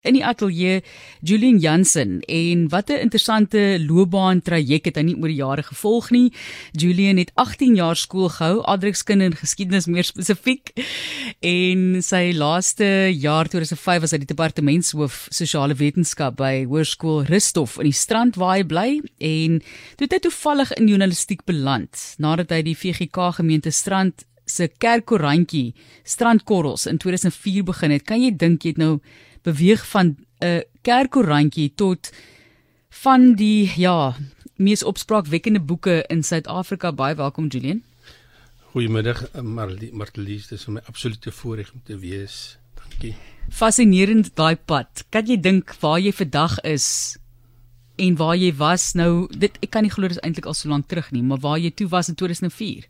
in die ateljee Julian Jansen en wat 'n interessante loopbaan traject het hy nie oor jare gevolg nie. Julian het 18 jaar skool gehou, adrukskind en geskiedenis meer spesifiek. En sy laaste jaar 2005 was hy die departementshoof sosiale wetenskap by Hoërskool Rusthof in die Strand waar hy bly en toe het hy toevallig in journalistiek beland nadat hy die VGK gemeente Strand se kerkkoerantjie Strandkorrels in 2004 begin het. Kan jy dink jy het nou beweeg van 'n kerkkoerantjie tot van die ja, mees opspraakwekkende boeke in Suid-Afrika. Baie welkom Julian. Goeiemiddag eh, Martelies, dis vir my absolute voorreg om te wees. Dankie. Fascinerend daai pad. Kan jy dink waar jy vandag is en waar jy was nou? Dit ek kan nie glo dit is eintlik al so lank terug nie, maar waar jy toe was in 2004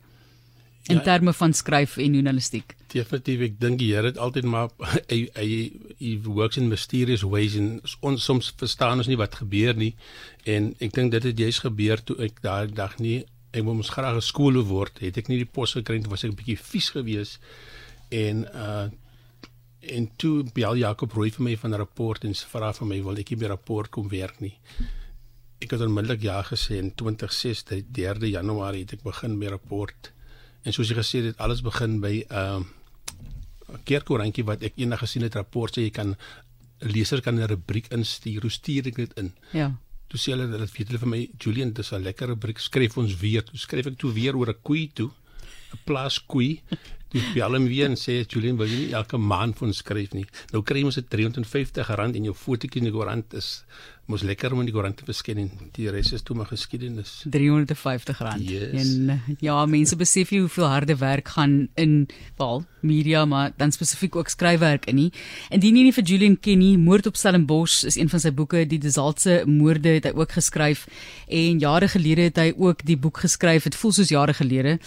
in ja, terme van skryf en journalistiek. Definitief, ek dink die Here het altyd maar hy hy he works in mysterious ways en ons soms verstaan ons nie wat gebeur nie. En ek dink dit het juist gebeur toe ek daai dag nie ek wou mos graag 'n skool word, het ek nie die pos gekry nie, was ek 'n bietjie vies gewees. En uh en toe bel Jakob Rooi vir my van 'n rapport en vra vir my wil ek nie by rapport kom werk nie. Ek het onmiddellik ja gesê en 2006 3 Januarie het ek begin by rapport. En soos jy gesê het, alles begin by 'n uh, kerkkoerantjie wat ek eendag gesien het rapport sê jy kan 'n leser kan 'n rubriek instuur. Hoe stuur ek dit in? Ja. Toe sê hulle dat weet hulle vir my Julian, dis 'n lekker rubriek. Skryf ons weer. Toe skryf ek toe weer oor 'n koei toe. 'n Plaas koei. Dis bel hom weer en sê Julian, wil jy nie elke maand vir ons skryf nie? Nou kry ons 'n R350 en jou fotootjie in die koerant is mos lekker om in die koerant te verskyn en die res is toe maar geskiedenis. R350. Yes. En eh, ja, mense besef nie hoeveel harde werk gaan in wel media maar dan spesifiek ook skryfwerk in nie. Indien jy nie vir Julian ken nie, Moord op Stellenbosch is een van sy boeke, die Desaltse moorde het hy ook geskryf en jare gelede het hy ook die boek geskryf. Dit voel soos jare gelede.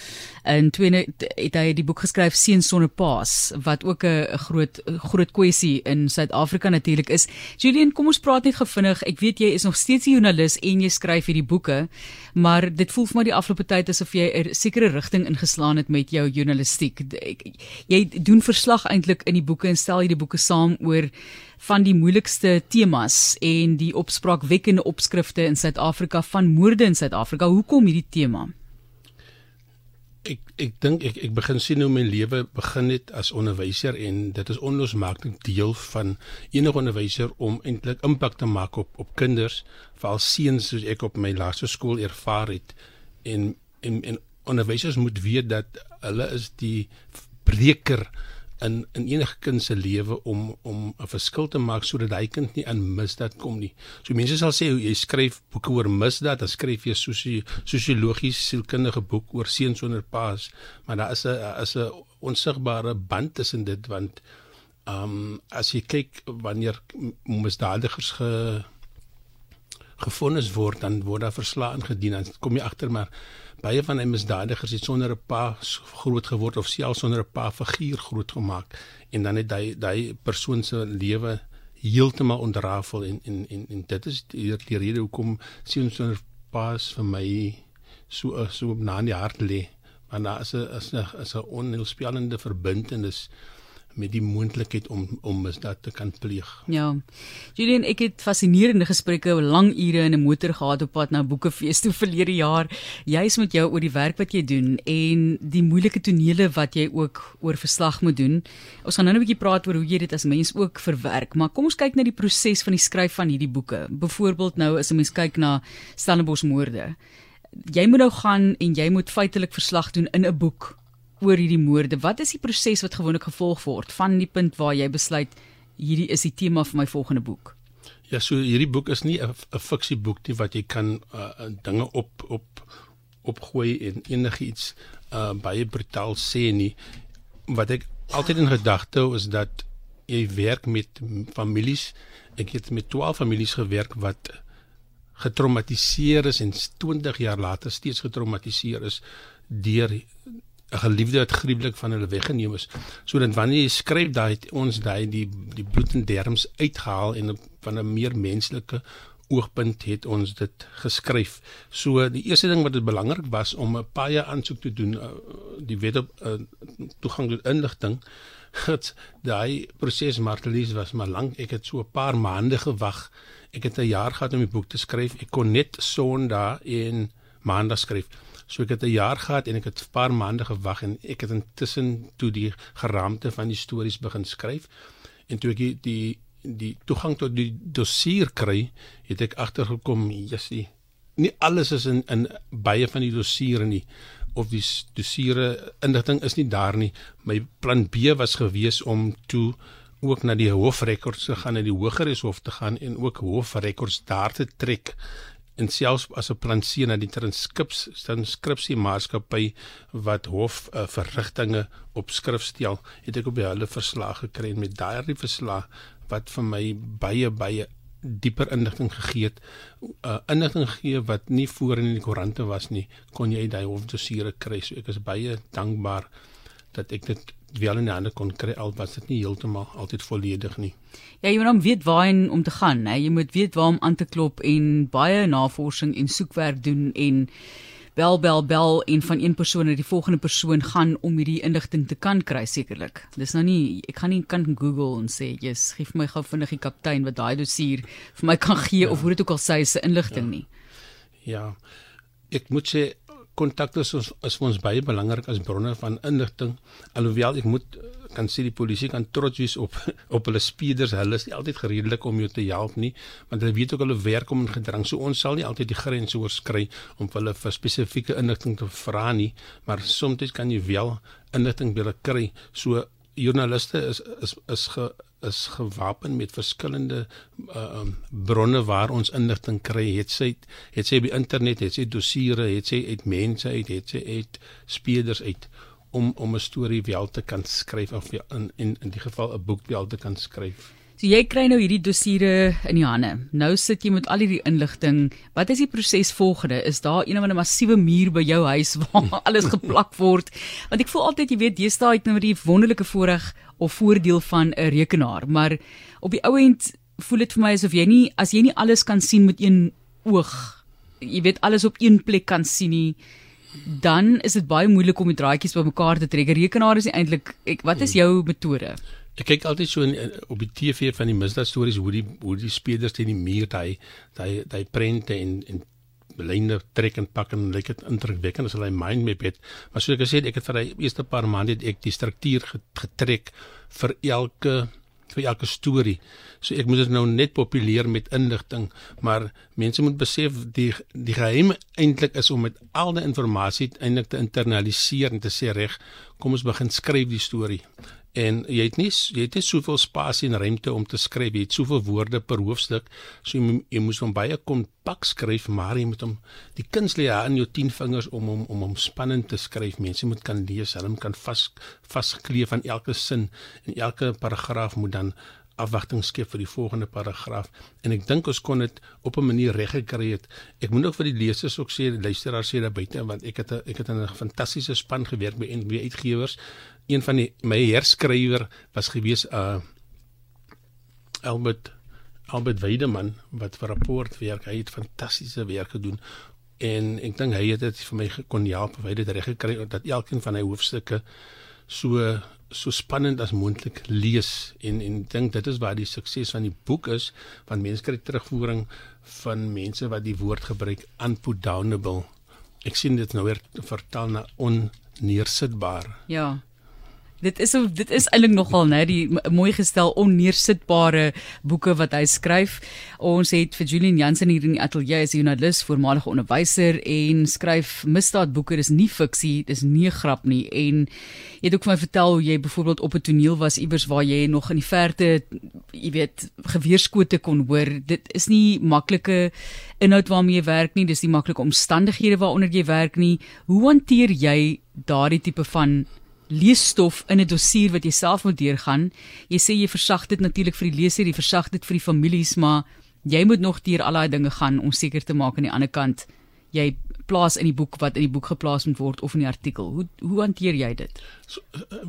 In 2 het hy die boek geskryf Seuns sonder paas wat ook 'n groot groot kwessie in Suid-Afrika natuurlik is. Julian, kom ons praat net gevinnig ek weet jy is nog steeds 'n joernalis en jy skryf hierdie boeke, maar dit voel vir my die afgelope tyd asof jy 'n sekere rigting ingeslaan het met jou journalistiek. Jy doen verslag eintlik in die boeke en stel hierdie boeke saam oor van die moeilikste temas en die opspraakwekkende opskrifte in Suid-Afrika van moorde in Suid-Afrika. Hoekom hierdie tema? Ek ek dink ek ek begin sien hoe my lewe begin het as onderwyser en dit is onlosmaaklik deel van enige onderwyser om eintlik impak te maak op op kinders veral seuns soos ek op my laaste skool ervaar het. En en en onderwysers moet weet dat hulle is die breker in in enige kind se lewe om om 'n verskil te maak sodat hy kind nie aan misdaad kom nie. So mense sal sê jy skryf boeke oor misdaad, dan skryf jy sosie sosiologies sielkundige boek oor seuns sonder paas, maar daar is 'n is 'n onsigbare band tussen dit want ehm um, as jy kyk wanneer misdadigers ge gefonnis word dan word daar verslae ingedien dan kom jy agter maar baie van die misdadigers het sonder 'n pa groot geword of selfs sonder 'n pa figuur groot gemaak en dan het hy daai persoon se lewe heeltemal ontrafel en en en en dit is die, die rede hoekom sien sonder pa's vir my so so na in die hart lê want daar is 'n is 'n is 'n onheilspellende verbintenis met die moontlikheid om om misdaad te kan pleeg. Ja. Julian, ek het fascinerende gesprekke oor lang ure in 'n motor gehad op pad na Boekefees toe verlede jaar, juis met jou oor die werk wat jy doen en die moeilike tonele wat jy ook oor verslag moet doen. Ons gaan nou 'n bietjie praat oor hoe jy dit as mens ook verwerk, maar kom ons kyk na die proses van die skryf van hierdie boeke. Byvoorbeeld nou as 'n mens kyk na Stellenbosch moorde. Jy moet nou gaan en jy moet feitelik verslag doen in 'n boek oor hierdie moorde. Wat is die proses wat gewoonlik gevolg word van die punt waar jy besluit hierdie is die tema vir my volgende boek? Ja, so hierdie boek is nie 'n fiksieboek nie wat jy kan uh, dinge op op opgooi en enigiets uh, baie brutaal sê nie. Wat ek altyd in gedagte hou is dat jy werk met families. Ek het met 12 families gewerk wat getraumatiseer is en 20 jaar later steeds getraumatiseer is deur 'n geliefde wat gruwelik van hulle weggeneem is. Sodat wanneer jy skryf daai ons daai die die bloed en derms uitgehaal en van 'n meer menslike oogpunt het ons dit geskryf. So die eerste ding wat dit belangrik was om 'n paie aansoek te doen, uh, die wet op uh, toegang tot inligting gits daai proses Martelies was maar lank. Ek het so 'n paar maande gewag. Ek het 'n jaar gehad om die boek te skryf. Ek kon net Sondag en Maandag skryf. So ek het 'n jaar gehad en ek het 'n paar maande gewag en ek het intussen toe die geraamte van die stories begin skryf. En toe ek die die, die toegang tot die dossier kry, het ek agtergekom, jessie, nie alles is in in baie van die dossiere nie of die dossiere inligting is nie daar nie. My plan B was gewees om toe ook na die hofrekords te gaan, na die hogeres hof te gaan en ook hofrekords daar te trek en selfs as 'n plan C na die transkrips transkripsie maatskappy wat hof uh, verrigtinge op skrif stel, het ek op hulle verslag gekry en met daardie verslag wat vir my baie baie dieper inligting gegee het, uh, inligting gegee wat nie voor in die koerante was nie, kon jy daai hofdossiere kry. So ek is baie dankbaar dat ek dit wel in die hande kon kry al was dit nie heeltemal altyd volledig nie. Ja, jy moet dan weet waarheen om te gaan, hè. Jy moet weet waar om aan te klop en baie navorsing en soekwerk doen en bel bel bel en van een persoon na die volgende persoon gaan om hierdie inligting te kan kry sekerlik. Dis nou nie ek gaan nie kan Google en sê, "Jesus, gee vir my gou vinnig die kaptein wat daai dossier vir my kan gee ja. of hoe dit ook al sê se inligting ja. nie." Ja. Ek moet sê kontakte is ons is vir ons baie belangrik as bronne van inligting. Alhoewel ek moet kan sê die polisie kan trots wees op op hulle speeders. Hulle is nie altyd gereedelik om jou te help nie, want hulle weet ook hulle werk om in gedrang. So ons sal nie altyd die grense oorskry om hulle vir spesifieke inligting te vra nie, maar soms kan jy wel inligting wil kry. So joernaliste is is is ge is gewapen met verskillende uh, um, bronne waar ons inligting kry. Het sy het sy by internet, het sy dossiere, het sy uit mense uit, het sy uit speerders uit om om 'n storie wel te kan skryf of in in die geval 'n boek wel te kan skryf. So jy kry nou hierdie dossiere in die hande. Nou sit jy met al hierdie inligting. Wat is die proses volgende? Is daar een of ander massiewe muur by jou huis waar alles geplak word? Want ek voel altyd jy weet deesdae het nou die wonderlike voorreg of voordeel van 'n rekenaar, maar op die ou end voel dit vir my asof jy nie as jy nie alles kan sien met een oog, jy weet alles op een plek kan sien nie, dan is dit baie moeilik om die draadjies bymekaar te trek. Rekenaar is eintlik wat is jou metode? Ek kyk altyd so in, op die TV van die misdaad stories hoe die hoe die spelers teen die muur daai daai daai prente en en lyne trek en pak en lyk dit indrukwekkend as hulle mind map het. Maar soos ek gesê het, ek het vir die eerste paar maande het ek die struktuur getrek vir elke vir elke storie. So ek moet dit nou net populeer met inligting, maar mense moet besef die die geheim eintlik is om met al die inligting eintlik te internaliseer en te sê reg, kom ons begin skryf die storie en jy het nie jy het nie soveel spasie en ruimte om te skryf jy het soveel woorde per hoofstuk so jy, jy moet hom baie kompak skryf maar jy moet hom die kuns lê aan jou 10 vingers om hom om hom spannend te skryf mense moet kan lees hulle kan vas vasgekleef aan elke sin en elke paragraaf moet dan afwagting skep vir die volgende paragraaf en ek dink ons kon dit op 'n manier reg gekry het. Ek moet ook vir die lesers ook sê, luisteraars sê daar buite want ek het a, ek het 'n fantastiese span gewerk by NB uitgewers. Een van die my herskrywer was gewees uh Albert Albert Weideman wat vir rapport werk. Hy het fantastiese werk gedoen. En ek dink hy het dit vir my kon help of hy dit reg gekry dat elkeen van hy hoofstukke so so spannend as moontlik lees. En en dink dit is waar die sukses van die boek is want mense kry terugvoering van mense wat die woord gebruik unputdownable. Ek sien dit nou weer vertaal na onneersitbaar ja Dit is so dit is eintlik nogal nê die mooi gestel onneersitbare boeke wat hy skryf. Ons het vir Julian Jansen hier in die ateljee as 'n joernalis, voormalige onderwyser en skryf misdaadboeke. Dis nie fiksie, dis nie grap nie. En jy het ook vir my vertel hoe jy byvoorbeeld op 'n toneel was iewers waar jy nog in die verte, jy weet, geweerskote kon hoor. Dit is nie maklike inhoud waarmee jy werk nie. Dis nie maklike omstandighede waaronder jy werk nie. Hoe hanteer jy daardie tipe van leesstof in 'n dossier wat jy self moet deurgaan. Jy sê jy versag dit natuurlik vir die leser, jy versag dit vir die families, maar jy moet nog deur al daai dinge gaan om seker te maak aan die ander kant jy plaas in die boek wat in die boek geplaas moet word of in die artikel. Hoe hoe hanteer jy dit? So,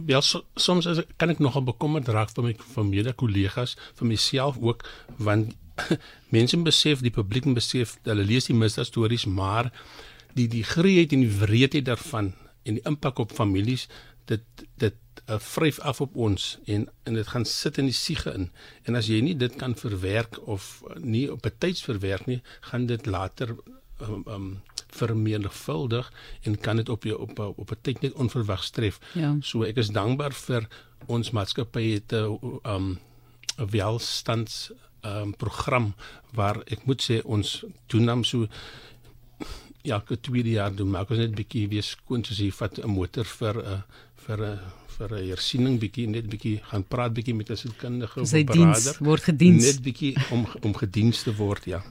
wel so, soms is, kan ek nogal bekommerd raak vir my familie, kollegas, vir myself ook want mense besef die publiek besef hulle lees die misdaad stories maar die die greeheid en die wreedheid daarvan en die impak op families dit dit uh, vryf af op ons en en dit gaan sit in die siege in. En as jy nie dit kan verwerk of uh, nie op tyds verwerk nie, gaan dit later um, um vermenigvuldig en kan dit op jou op op 'n tyd net onverwags tref. Ja. So ek is dankbaar vir ons maatskappy het 'n um 'n welstands um program waar ek moet sê ons hom so ja, ek het tweede jaar doen, maar ek was net bietjie weer skoon soos jy vat 'n motor vir 'n uh, vir 'n uh, vir 'n hersiening bietjie net bietjie gaan praat bietjie met 'n sielkundige of 'n berader word gediens? Net bietjie om om gediens te word ja.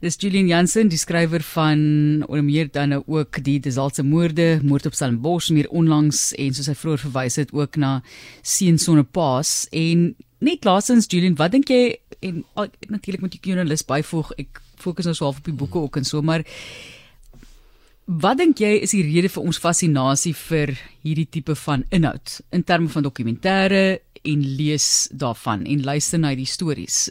Dis Julian Jansen, die skrywer van onder meer dan nou ook die Desaltse moorde, moord op Stellenbosch meer onlangs en soos hy vroeër verwys het ook na Seun sonder paas. En net laasens Julian, wat dink jy en natuurlik moet jy joernalis byvoeg, ek fokus nou swaar op die boeke ook en so maar Wat dink jy is die rede vir ons fascinasie vir hierdie tipe van inhoud in terme van dokumentêre en lees daarvan en luister na die stories?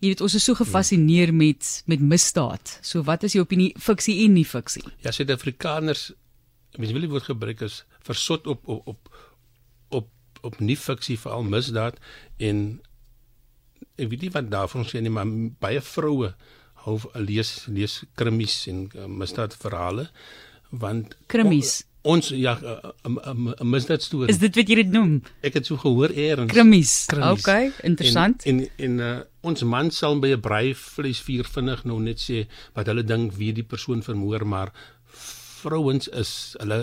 Jy weet ons is so gefassineer met met misdaad. So wat is jou opinie fiksie en nie fiksie? Ja, Suid-Afrikaners mens wil nie woord gebruik as versot op op op op op nie fiksie veral misdaad en ek weet nie wat daarvan sê nie, maar baie vroue hou lees lees krimies en uh, misdaadverhale want krimies ons ja 'n misdaad storie Is dit wat jy dit noem? Ek het so gehoor eers krimies. Okay, interessant. En en, en uh, ons man sal by 'n braai vleis vier vinnig nou net sê wat hulle dink wie die persoon vermoor maar vrouens is hulle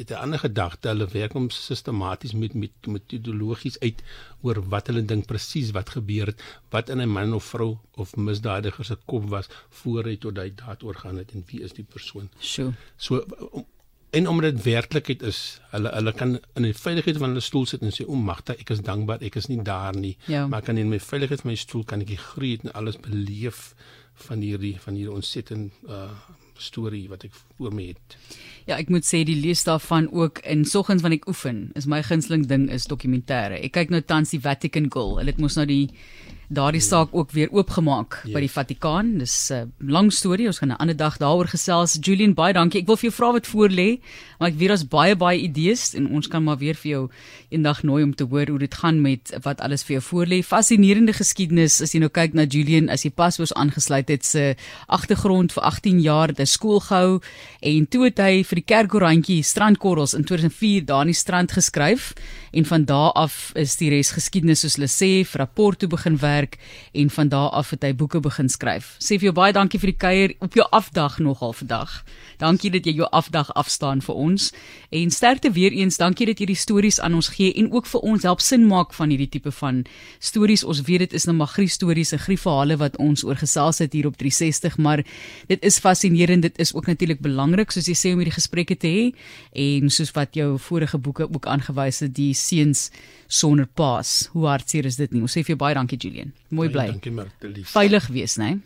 het 'n ander gedagte hulle werk om sistematies met met metodologies uit oor wat hulle dink presies wat gebeur het wat in 'n man of vrou of misdadiger se kop was voor hy tot hy daad oorgaan het en wie is die persoon. So. So om, en omdat dit werklikheid is hulle hulle kan in die veiligheid van hulle stoel sit en sê o magte ek is dankbaar ek is nie daar nie. Ja. maar kan in my veiligheid van my stoel kan ek groei en alles beleef van hierdie van hierdie ontsettend uh storie wat ek voor my het. Ja, ek moet sê die lees daarvan ook in soggens wanneer ek oefen, is my gunsteling ding is dokumentêre. Ek kyk nou tans die Vatican Girl. Hulle het mos nou die daardie saak ook weer oopgemaak yes. by die Vatikaan. Dis 'n uh, lang storie. Ons gaan 'n ander dag daaroor gesels. Julian, baie dankie. Ek wil vir jou vra wat voor lê, maar ek weet daar's baie baie idees en ons kan maar weer vir jou eendag nooi om te hoor hoe dit gaan met wat alles vir jou voor lê. Fascinerende geskiedenis as jy nou kyk na Julian as jy pas was aangesluit het se agtergrond vir 18 jaar te skool gehou en toe het hy vir die kerkkoerantjie Strandkorrels in 2004 daar in die strand geskryf en van daardie af is die res geskiedenis soos hulle sê, vir rapport toe begin werk en van daardie af het hy boeke begin skryf. Sê vir jou baie dankie vir die kuier op jou afdag nogal vandag. Dankie dat jy jou afdag afstaan vir ons en sterkte weer eens. Dankie dat jy die stories aan ons gee en ook vir ons help sin maak van hierdie tipe van stories. Ons weet dit is nou maar grie stories en grie verhale wat ons oor gesels het hier op 360, maar dit is fascinerend. Dit is ook natuurlik belangrik soos jy sê om hierdie gesprekke te hê en soos wat jou vorige boeke ook aangewys het, die seuns sonder paas. Hoe hartseer is dit nie? Ons sê vir jou baie dankie Julian. Mooi bly. Dankie Martie. Veilig wees, né?